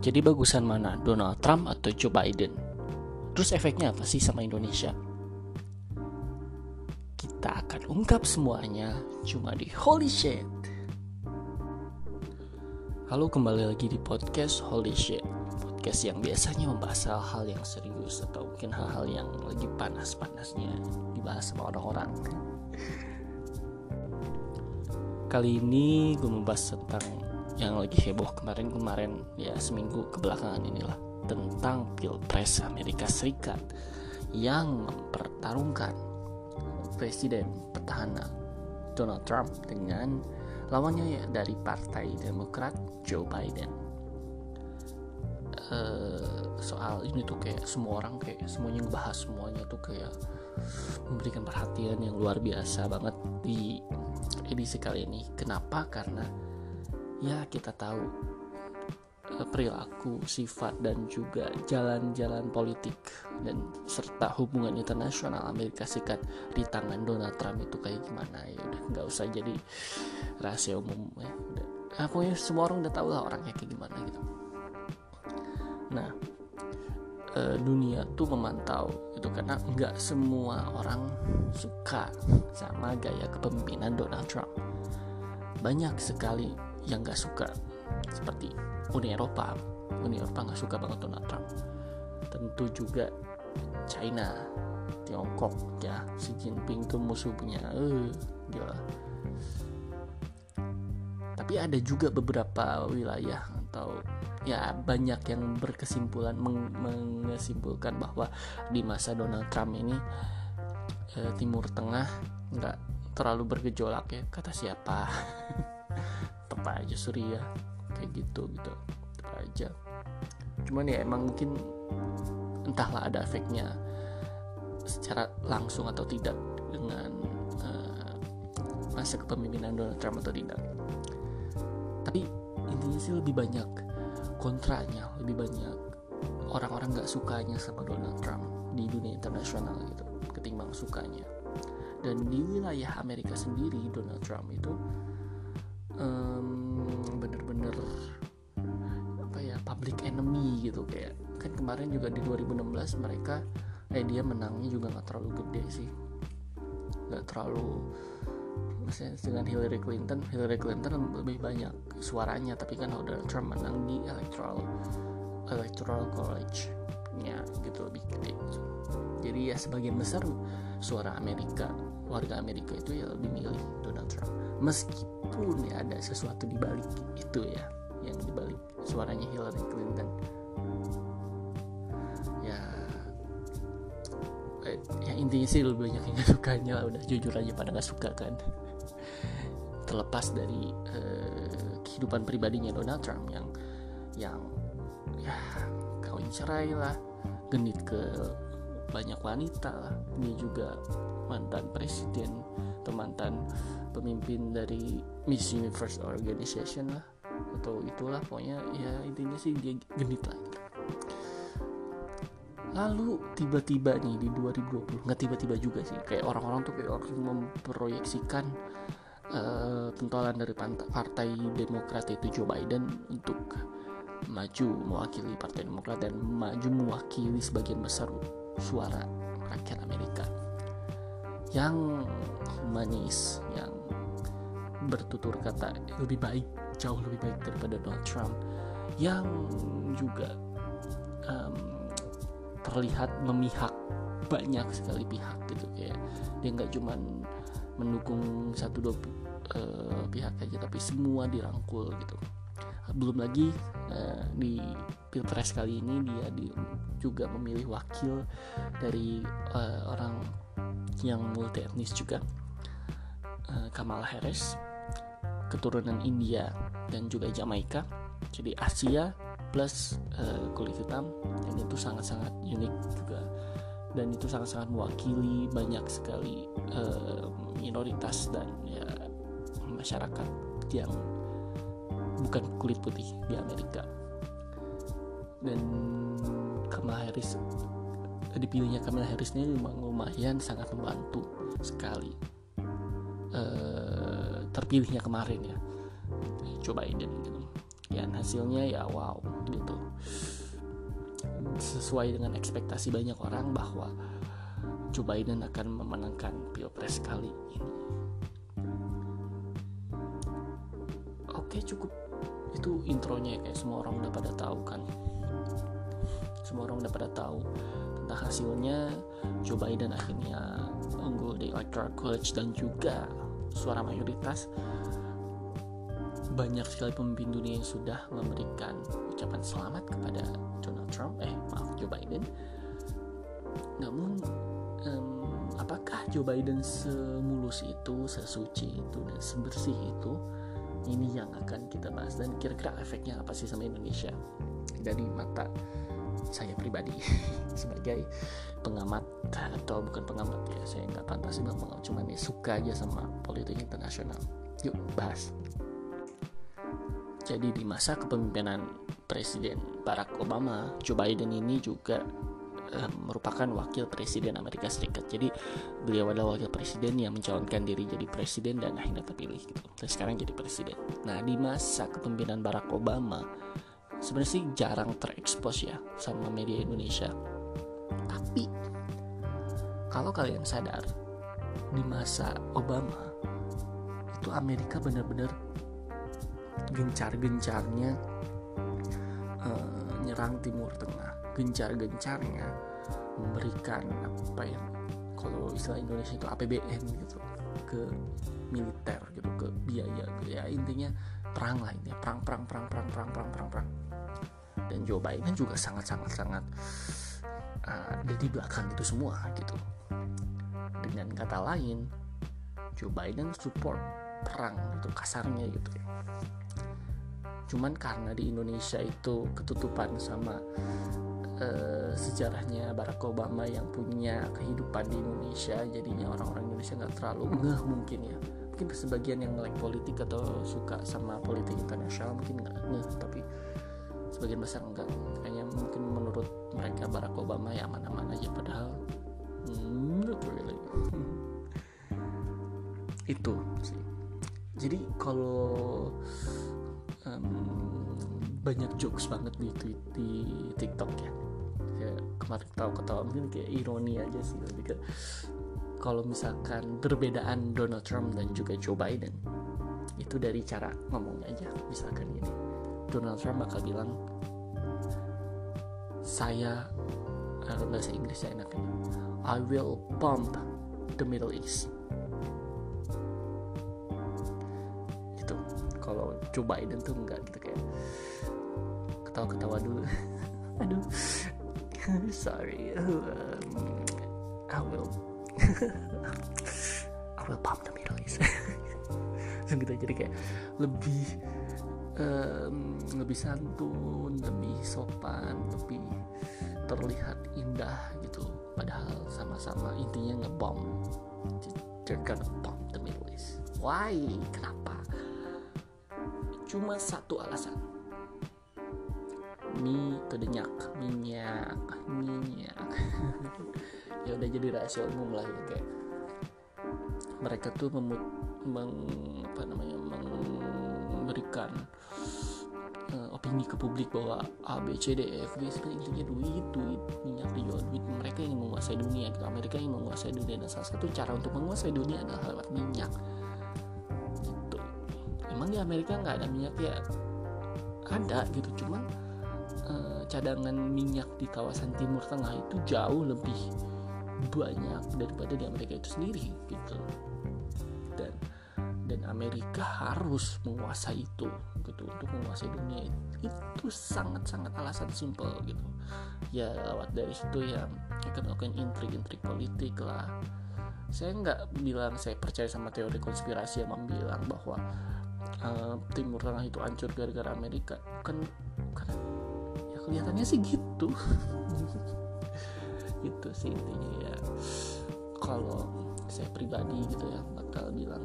Jadi bagusan mana, Donald Trump atau Joe Biden? Terus efeknya apa sih sama Indonesia? Kita akan ungkap semuanya cuma di Holy Shit. Halo kembali lagi di podcast Holy Shit Podcast yang biasanya membahas hal-hal yang serius Atau mungkin hal-hal yang lagi panas-panasnya Dibahas sama orang-orang Kali ini gue membahas tentang yang lagi heboh kemarin-kemarin ya seminggu kebelakangan inilah tentang pilpres Amerika Serikat yang mempertarungkan presiden petahana Donald Trump dengan lawannya ya dari Partai Demokrat Joe Biden. Uh, soal ini tuh kayak semua orang kayak semuanya ngebahas semuanya tuh kayak memberikan perhatian yang luar biasa banget di edisi kali ini. Kenapa? Karena ya kita tahu eh, perilaku, sifat dan juga jalan-jalan politik dan serta hubungan internasional Amerika Serikat di tangan Donald Trump itu kayak gimana? Ya udah nggak usah jadi rahasia umum ya udah. Nah, pokoknya semua orang udah tahu lah orangnya kayak gimana gitu. Nah eh, dunia tuh memantau itu karena nggak semua orang suka sama gaya kepemimpinan Donald Trump. Banyak sekali yang gak suka seperti Uni Eropa. Uni Eropa gak suka banget Donald Trump. Tentu juga China Tiongkok ya. Xi Jinping tuh musuhnya eh gila tapi ada juga beberapa wilayah atau ya banyak yang berkesimpulan meng mengesimpulkan bahwa di masa Donald Trump ini eh, Timur Tengah nggak terlalu bergejolak ya. Kata siapa apa aja Surya kayak gitu gitu. Apa aja. Cuman ya emang mungkin entahlah ada efeknya secara langsung atau tidak dengan uh, masa kepemimpinan Donald Trump atau tidak. Tapi intinya sih lebih banyak kontranya lebih banyak orang-orang nggak sukanya sama Donald Trump di dunia internasional gitu ketimbang sukanya. Dan di wilayah Amerika sendiri Donald Trump itu um, bener-bener apa ya public enemy gitu. Kayak kan kemarin juga di 2016 mereka eh dia menangnya juga nggak terlalu gede sih. Nggak terlalu maksudnya dengan Hillary Clinton Hillary Clinton lebih banyak suaranya tapi kan Donald Trump menang di electoral electoral college ya gitu lebih gede. Jadi ya sebagian besar suara Amerika warga Amerika itu ya lebih milih Donald Trump. Meskipun ya ada sesuatu di balik itu ya yang di balik suaranya Hillary Clinton. Ya eh, ya intinya sih lebih banyak yang gak sukanya lah udah jujur aja pada nggak suka kan. Terlepas dari eh, kehidupan pribadinya Donald Trump yang yang ya kawin cerai lah genit ke banyak wanita lah. Dia juga mantan presiden atau mantan pemimpin dari Miss Universe Organization lah atau itulah pokoknya ya intinya sih dia genit lah. Lalu tiba-tiba nih di 2020 nggak tiba-tiba juga sih kayak orang-orang tuh kayak langsung memproyeksikan uh, pentolan dari partai Demokrat itu Joe Biden untuk maju mewakili Partai Demokrat dan maju mewakili sebagian besar suara rakyat Amerika yang humanis yang bertutur kata lebih baik jauh lebih baik daripada Donald Trump yang juga um, terlihat memihak banyak sekali pihak gitu kayak dia nggak cuman mendukung satu dua uh, pihak aja tapi semua dirangkul gitu. Belum lagi uh, di pilpres kali ini dia di, juga memilih wakil dari uh, orang yang multi etnis juga uh, Kamala Harris keturunan India dan juga Jamaika. Jadi Asia plus uh, kulit hitam dan itu sangat-sangat unik juga. Dan itu sangat-sangat mewakili banyak sekali uh, minoritas dan ya masyarakat yang bukan kulit putih di Amerika. Dan Kamala Harris dipilihnya Kamala Harris ini memang lumayan sangat membantu sekali. Uh, terpilihnya kemarin ya. Joe Biden gitu ya hasilnya ya wow gitu. Sesuai dengan ekspektasi banyak orang bahwa Joe Biden akan memenangkan pilpres kali ini. Oke cukup. Itu intronya kayak semua orang udah pada tahu kan. Semua orang udah pada tahu tentang hasilnya Joe Biden akhirnya unggul di Electoral College dan juga suara mayoritas. Banyak sekali pemimpin dunia yang sudah memberikan ucapan selamat kepada Donald Trump. Eh maaf Joe Biden. Namun um, apakah Joe Biden semulus itu sesuci itu dan sebersih itu? Ini yang akan kita bahas. Dan kira-kira efeknya apa sih sama Indonesia? Dari mata saya pribadi sebagai pengamat atau bukan pengamat ya saya nggak pantas bilang pengamat cuman ya suka aja sama politik internasional yuk bahas jadi di masa kepemimpinan Presiden Barack Obama, Joe Biden ini juga uh, merupakan wakil presiden Amerika Serikat. Jadi beliau adalah wakil presiden yang mencalonkan diri jadi presiden dan akhirnya terpilih gitu. Dan sekarang jadi presiden. Nah di masa kepemimpinan Barack Obama sebenarnya sih jarang terekspos ya sama media Indonesia. Tapi kalau kalian sadar di masa Obama itu Amerika benar-benar gencar-gencarnya uh, nyerang Timur Tengah, gencar-gencarnya memberikan apa yang kalau istilah Indonesia itu APBN gitu ke militer gitu ke biaya gitu ya. Intinya perang lah ini perang perang perang perang perang perang perang perang dan Joe Biden juga sangat sangat uh, ada di belakang itu semua gitu. Dengan kata lain Joe Biden support perang itu kasarnya gitu. Cuman karena di Indonesia itu ketutupan sama uh, sejarahnya Barack Obama yang punya kehidupan di Indonesia jadinya orang-orang Indonesia nggak terlalu ngeh mungkin ya. Mungkin sebagian yang like politik atau suka sama politik internasional mungkin nggak ngeh tapi sebagian besar enggak. Kayaknya mungkin menurut mereka Barack Obama ya aman-aman aja padahal not really itu sih. Jadi kalau um, banyak jokes banget di tweet di TikTok ya. Ya kemarin tahu ketawa mungkin kayak ironi aja sih lebih ke kalau misalkan perbedaan Donald Trump dan juga Joe Biden itu dari cara ngomongnya aja misalkan gini Donald Trump bakal bilang saya kalau bahasa Inggris saya enaknya I will pump the Middle East. Kalau Joe Biden tuh enggak gitu kayak ketawa-ketawa dulu. Aduh. Sorry. Um, I will I will pump the Middle East. Gitu jadi kayak lebih um, lebih santun lebih sopan lebih terlihat indah gitu. Padahal sama-sama intinya ngebom. They're gonna bomb the Middle East. Why? Kenapa? Cuma satu alasan. Kedenyak minyak minyak. Ya udah jadi rahasia umum lah ya kayak mereka tuh memut meng, apa namanya memberikan uh, opini ke publik bahwa A B C D E F G sebenarnya intinya duit duit minyak dijual duit. Mereka yang menguasai dunia gitu. Amerika yang menguasai dunia. Dan salah satu cara untuk menguasai dunia adalah lewat minyak. Emang di Amerika nggak ada minyak? Ya ada gitu. Cuman uh, cadangan minyak di kawasan Timur Tengah itu jauh lebih banyak daripada di Amerika itu sendiri gitu Amerika harus menguasai itu gitu. Untuk menguasai dunia itu, itu sangat sangat alasan simpel gitu. Ya lewat dari situ ya akan melakukan intrik-intrik politik lah. Saya nggak bilang saya percaya sama teori konspirasi yang bilang bahwa uh, Timur Tengah itu hancur gara-gara Amerika. Kan kan ya kelihatannya sih gitu. Itu sih intinya ya. Kalau saya pribadi gitu ya bakal bilang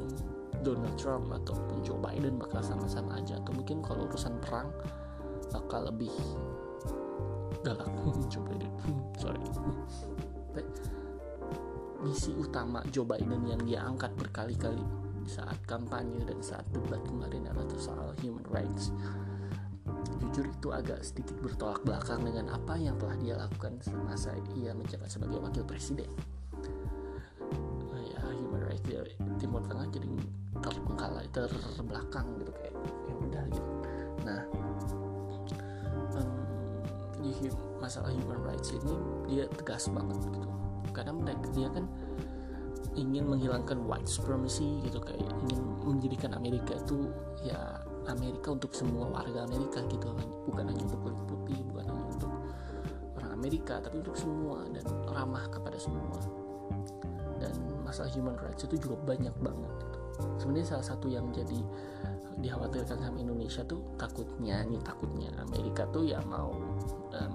Donald Trump ataupun Joe Biden bakal sama-sama aja. Atau mungkin kalau urusan perang bakal lebih galak. Joe Biden. Sorry. Misi utama Joe Biden yang dia angkat berkali-kali saat kampanye dan saat debat kemarin adalah soal human rights. Jujur itu agak sedikit bertolak belakang dengan apa yang telah dia lakukan semasa ia menjabat sebagai wakil presiden timur tengah jadi terbengkalai terbelakang gitu kayak ya udah gitu. Nah um, di masalah human rights ini dia tegas banget gitu. Karena mereka dia kan ingin menghilangkan white supremacy gitu kayak ingin menjadikan Amerika itu ya Amerika untuk semua warga Amerika gitu bukan hanya untuk kulit putih bukan hanya untuk orang Amerika tapi untuk semua dan ramah kepada semua masalah human rights itu juga banyak banget gitu. sebenarnya salah satu yang jadi dikhawatirkan sama Indonesia tuh takutnya nih takutnya Amerika tuh ya mau um,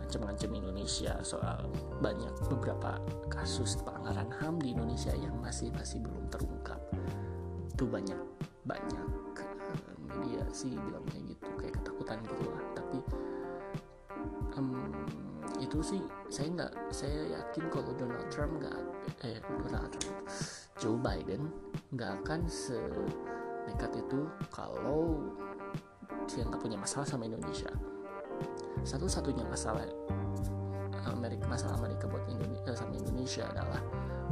ngancem-ngancem Indonesia soal banyak beberapa kasus pelanggaran HAM di Indonesia yang masih masih belum terungkap itu banyak banyak media sih bilangnya gitu kayak ketakutan gitu lah tapi um, itu sih saya nggak saya yakin kalau Donald Trump nggak eh Donald Trump Joe Biden nggak akan se nekat itu kalau dia nggak punya masalah sama Indonesia. Satu-satunya masalah Amerika masalah Amerika buat Indonesia sama Indonesia adalah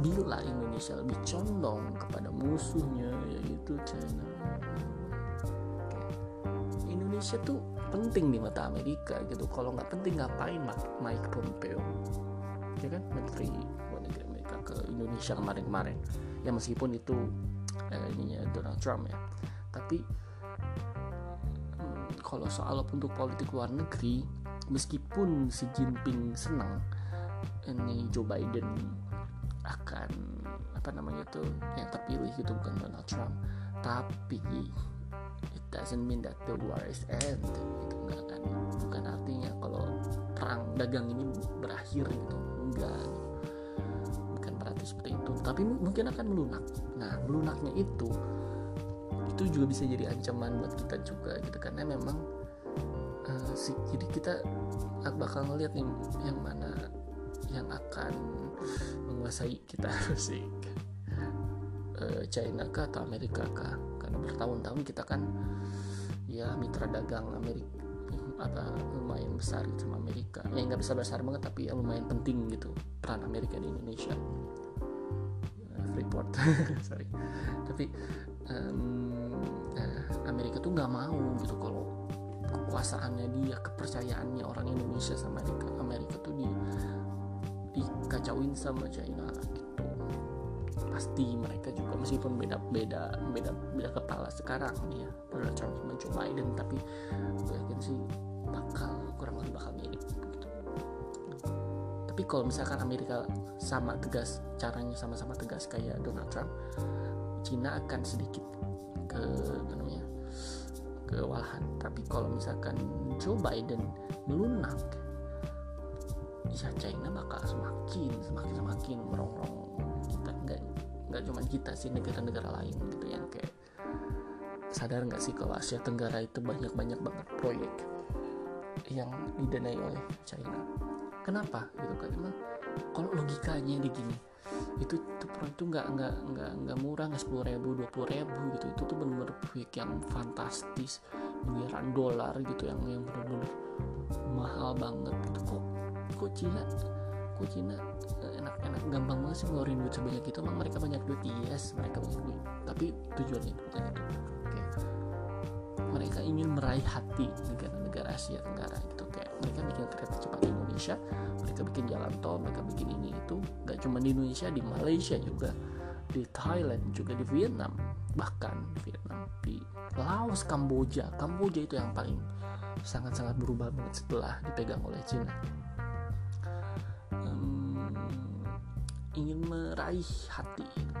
bila Indonesia lebih condong kepada musuhnya yaitu China. Indonesia tuh penting di mata Amerika gitu. Kalau nggak penting ngapain Mike Pompeo? Ya kan? Menteri luar negeri Amerika ke Indonesia kemarin-kemarin. Ya meskipun itu eh, ininya Donald Trump ya. Tapi hmm, kalau soal untuk politik luar negeri meskipun si Jinping senang ini Joe Biden akan apa namanya tuh yang terpilih gitu bukan Donald Trump. Tapi doesn't mean that the war is end itu enggak kan bukan artinya kalau perang dagang ini berakhir gitu. Enggak bukan berarti seperti itu. Tapi mungkin akan melunak. Nah melunaknya itu itu juga bisa jadi ancaman buat kita juga gitu. Karena memang uh, si, jadi kita bakal ngeliat nih yang mana yang akan menguasai kita sih. Uh, China kah atau Amerika kah bertahun-tahun kita kan ya mitra dagang Amerika apa lumayan besar gitu sama Amerika. Ya nggak besar besar banget tapi ya lumayan penting gitu peran Amerika di Indonesia. Uh, Freeport. Sorry. Tapi um, Amerika tuh nggak mau gitu kalau kekuasaannya dia kepercayaannya orang Indonesia sama Amerika. Amerika tuh di dikacauin sama China pasti mereka juga meskipun beda beda beda beda kepala sekarang ya Donald Trump sama Joe Biden tapi gue yakin sih bakal kurang lebih bakal mirip gitu. Tapi kalau misalkan Amerika sama tegas caranya sama-sama tegas kayak Donald Trump Cina akan sedikit ke apa namanya kewalahan. Tapi kalau misalkan Joe Biden melunak ya China bakal semakin semakin semakin merongrong nggak cuma kita sih negara-negara lain gitu yang kayak sadar nggak sih kalau Asia Tenggara itu banyak banyak banget proyek yang didanai oleh China? Kenapa gitu kan emang kalau logikanya di gini itu tuh proyek itu nggak nggak nggak nggak murah nggak sepuluh ribu dua puluh ribu gitu. Itu tuh benar-benar proyek yang fantastis miliaran dolar gitu yang yang benar-benar mahal banget gitu. Kok kok Cina kok Cina enak-enak. Gampang banget sih ngeluarin duit sebanyak itu emang mereka banyak duit yes mereka banyak duit. Tapi tujuannya bukan itu. Okay. mereka ingin meraih hati negara-negara Asia Tenggara gitu. Kayak mereka bikin kereta cepat di Indonesia mereka bikin jalan tol mereka bikin ini itu. Gak cuma di Indonesia di Malaysia juga di Thailand juga di Vietnam. Bahkan di Vietnam di Laos Kamboja. Kamboja itu yang paling sangat-sangat berubah banget setelah dipegang oleh Cina ingin meraih hati gitu.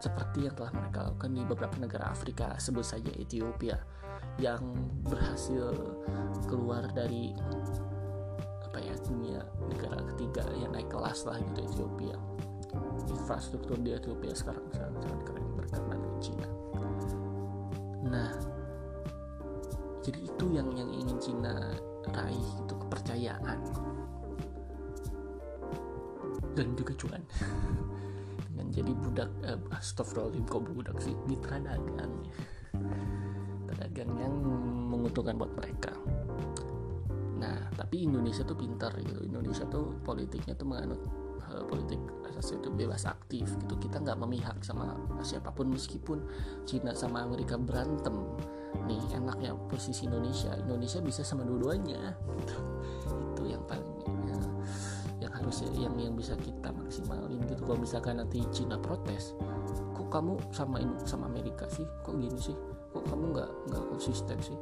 seperti yang telah mereka lakukan di beberapa negara Afrika sebut saja Ethiopia yang berhasil keluar dari apa ya dunia negara ketiga yang naik kelas lah gitu Ethiopia. Infrastruktur di Ethiopia sekarang sangat sangat keren berkat bantuan Cina nah jadi itu yang yang ingin Cina raih itu kepercayaan dan juga cuan. Dengan jadi budak eh, astagfirullahaladzim kok budak sih? Mitra dagang mata dagang yang menguntungkan buat mereka. Nah tapi Indonesia tuh pintar gitu. Indonesia tuh politiknya tuh menganut uh, politik asasnya itu bebas aktif gitu. Kita nggak memihak sama siapa pun meskipun Cina sama Amerika berantem. Nih enaknya posisi Indonesia. Indonesia bisa sama dua-duanya gitu. itu yang paling harus yang yang bisa kita maksimalin gitu. Kalau misalkan nanti Cina protes kok kamu sama sama Amerika sih? Kok gini sih? Kok kamu nggak nggak konsisten sih?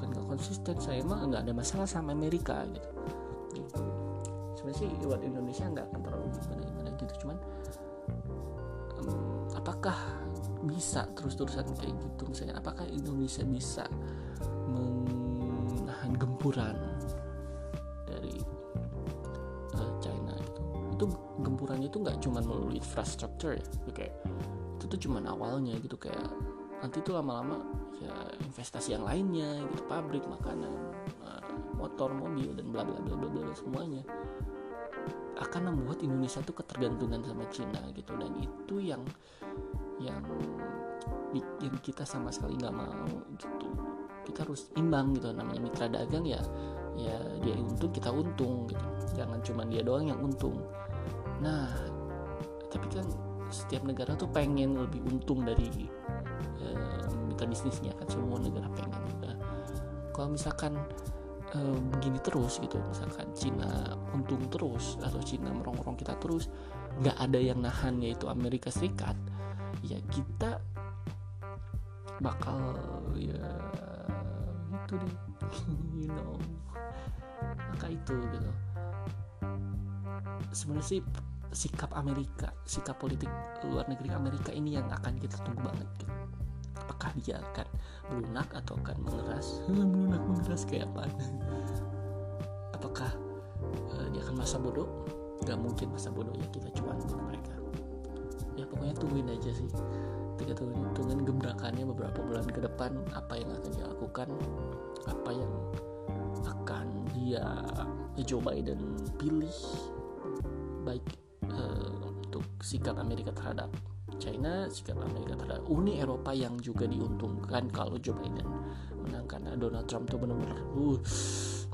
Kan nggak konsisten saya mah nggak ada masalah sama Amerika gitu, gitu. sebenarnya sih buat Indonesia nggak akan terlalu gimana gimana gitu. Cuman um, apakah bisa terus-terusan kayak gitu? Misalnya apakah Indonesia bisa menahan gempuran gempurannya itu nggak cuma melalui infrastruktur ya. Kayak itu tuh cuma awalnya gitu kayak nanti tuh lama-lama ya investasi yang lainnya gitu pabrik makanan uh, motor mobil dan bla bla bla bla semuanya akan membuat Indonesia tuh ketergantungan sama Cina gitu. Dan itu yang yang bikin kita sama sekali nggak mau gitu. Kita harus imbang gitu namanya mitra dagang ya ya dia untung kita untung gitu. Jangan cuma dia doang yang untung nah tapi kan setiap negara tuh pengen lebih untung dari uh, mitra bisnisnya kan semua negara pengen. Nah, kalau misalkan uh, begini terus gitu misalkan Cina untung terus atau Cina merongrong kita terus nggak ada yang nahan yaitu Amerika Serikat ya kita bakal ya itu deh. You know. Maka itu gitu sebenarnya sih sikap Amerika sikap politik luar negeri Amerika ini yang akan kita tunggu banget gitu. apakah dia akan melunak atau akan mengeras? Melunak mengeras kayak apa? Apakah uh, dia akan masa bodoh? Nggak mungkin masa bodoh ya kita cuan buat mereka. Ya pokoknya tungguin aja sih. Kita tungguin, tungguin gebrakannya beberapa bulan ke depan apa yang akan dia lakukan apa yang akan dia Joe Biden pilih baik uh, untuk sikap Amerika terhadap China, sikap Amerika terhadap Uni Eropa yang juga diuntungkan kalau Joe Biden menang. Donald Trump tuh benar-benar uh,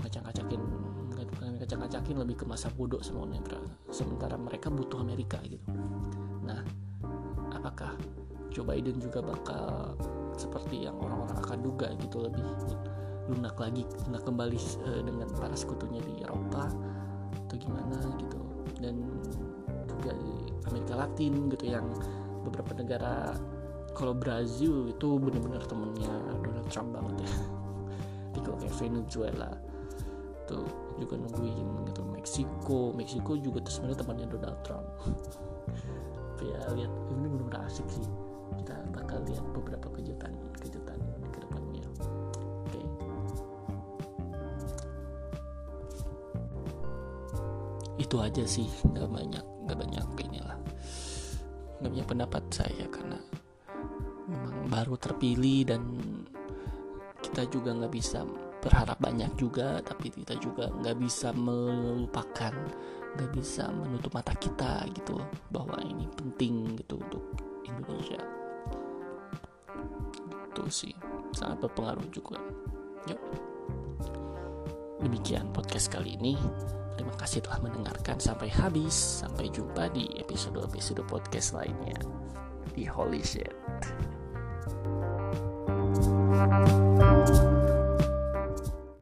ngacak-ngacakin ngacak-ngacakin lebih ke masa bodoh semuanya sementara mereka butuh Amerika gitu. Nah apakah Joe Biden juga bakal seperti yang orang-orang akan duga gitu lebih lunak lagi lunak kembali uh, dengan para sekutunya di Eropa? Atau gimana dan juga di Amerika Latin gitu yang beberapa negara kalau Brazil itu benar-benar temennya Donald Trump banget ya. Kalau kayak Venezuela tuh juga nungguin gitu Meksiko Meksiko juga sebenarnya temannya Donald Trump. Ya lihat ini benar-benar asik sih. Kita bakal lihat beberapa kejutan kejutan itu aja sih. Nggak banyak nggak banyak inilah. Nggak banyak pendapat saya karena memang baru terpilih dan kita juga nggak bisa berharap banyak juga tapi kita juga nggak bisa melupakan nggak bisa menutup mata kita gitu bahwa ini penting gitu untuk Indonesia. Itu sih. Sangat berpengaruh juga. Yuk. Demikian podcast kali ini terima kasih telah mendengarkan sampai habis. Sampai jumpa di episode-episode podcast lainnya. Di Holy Shit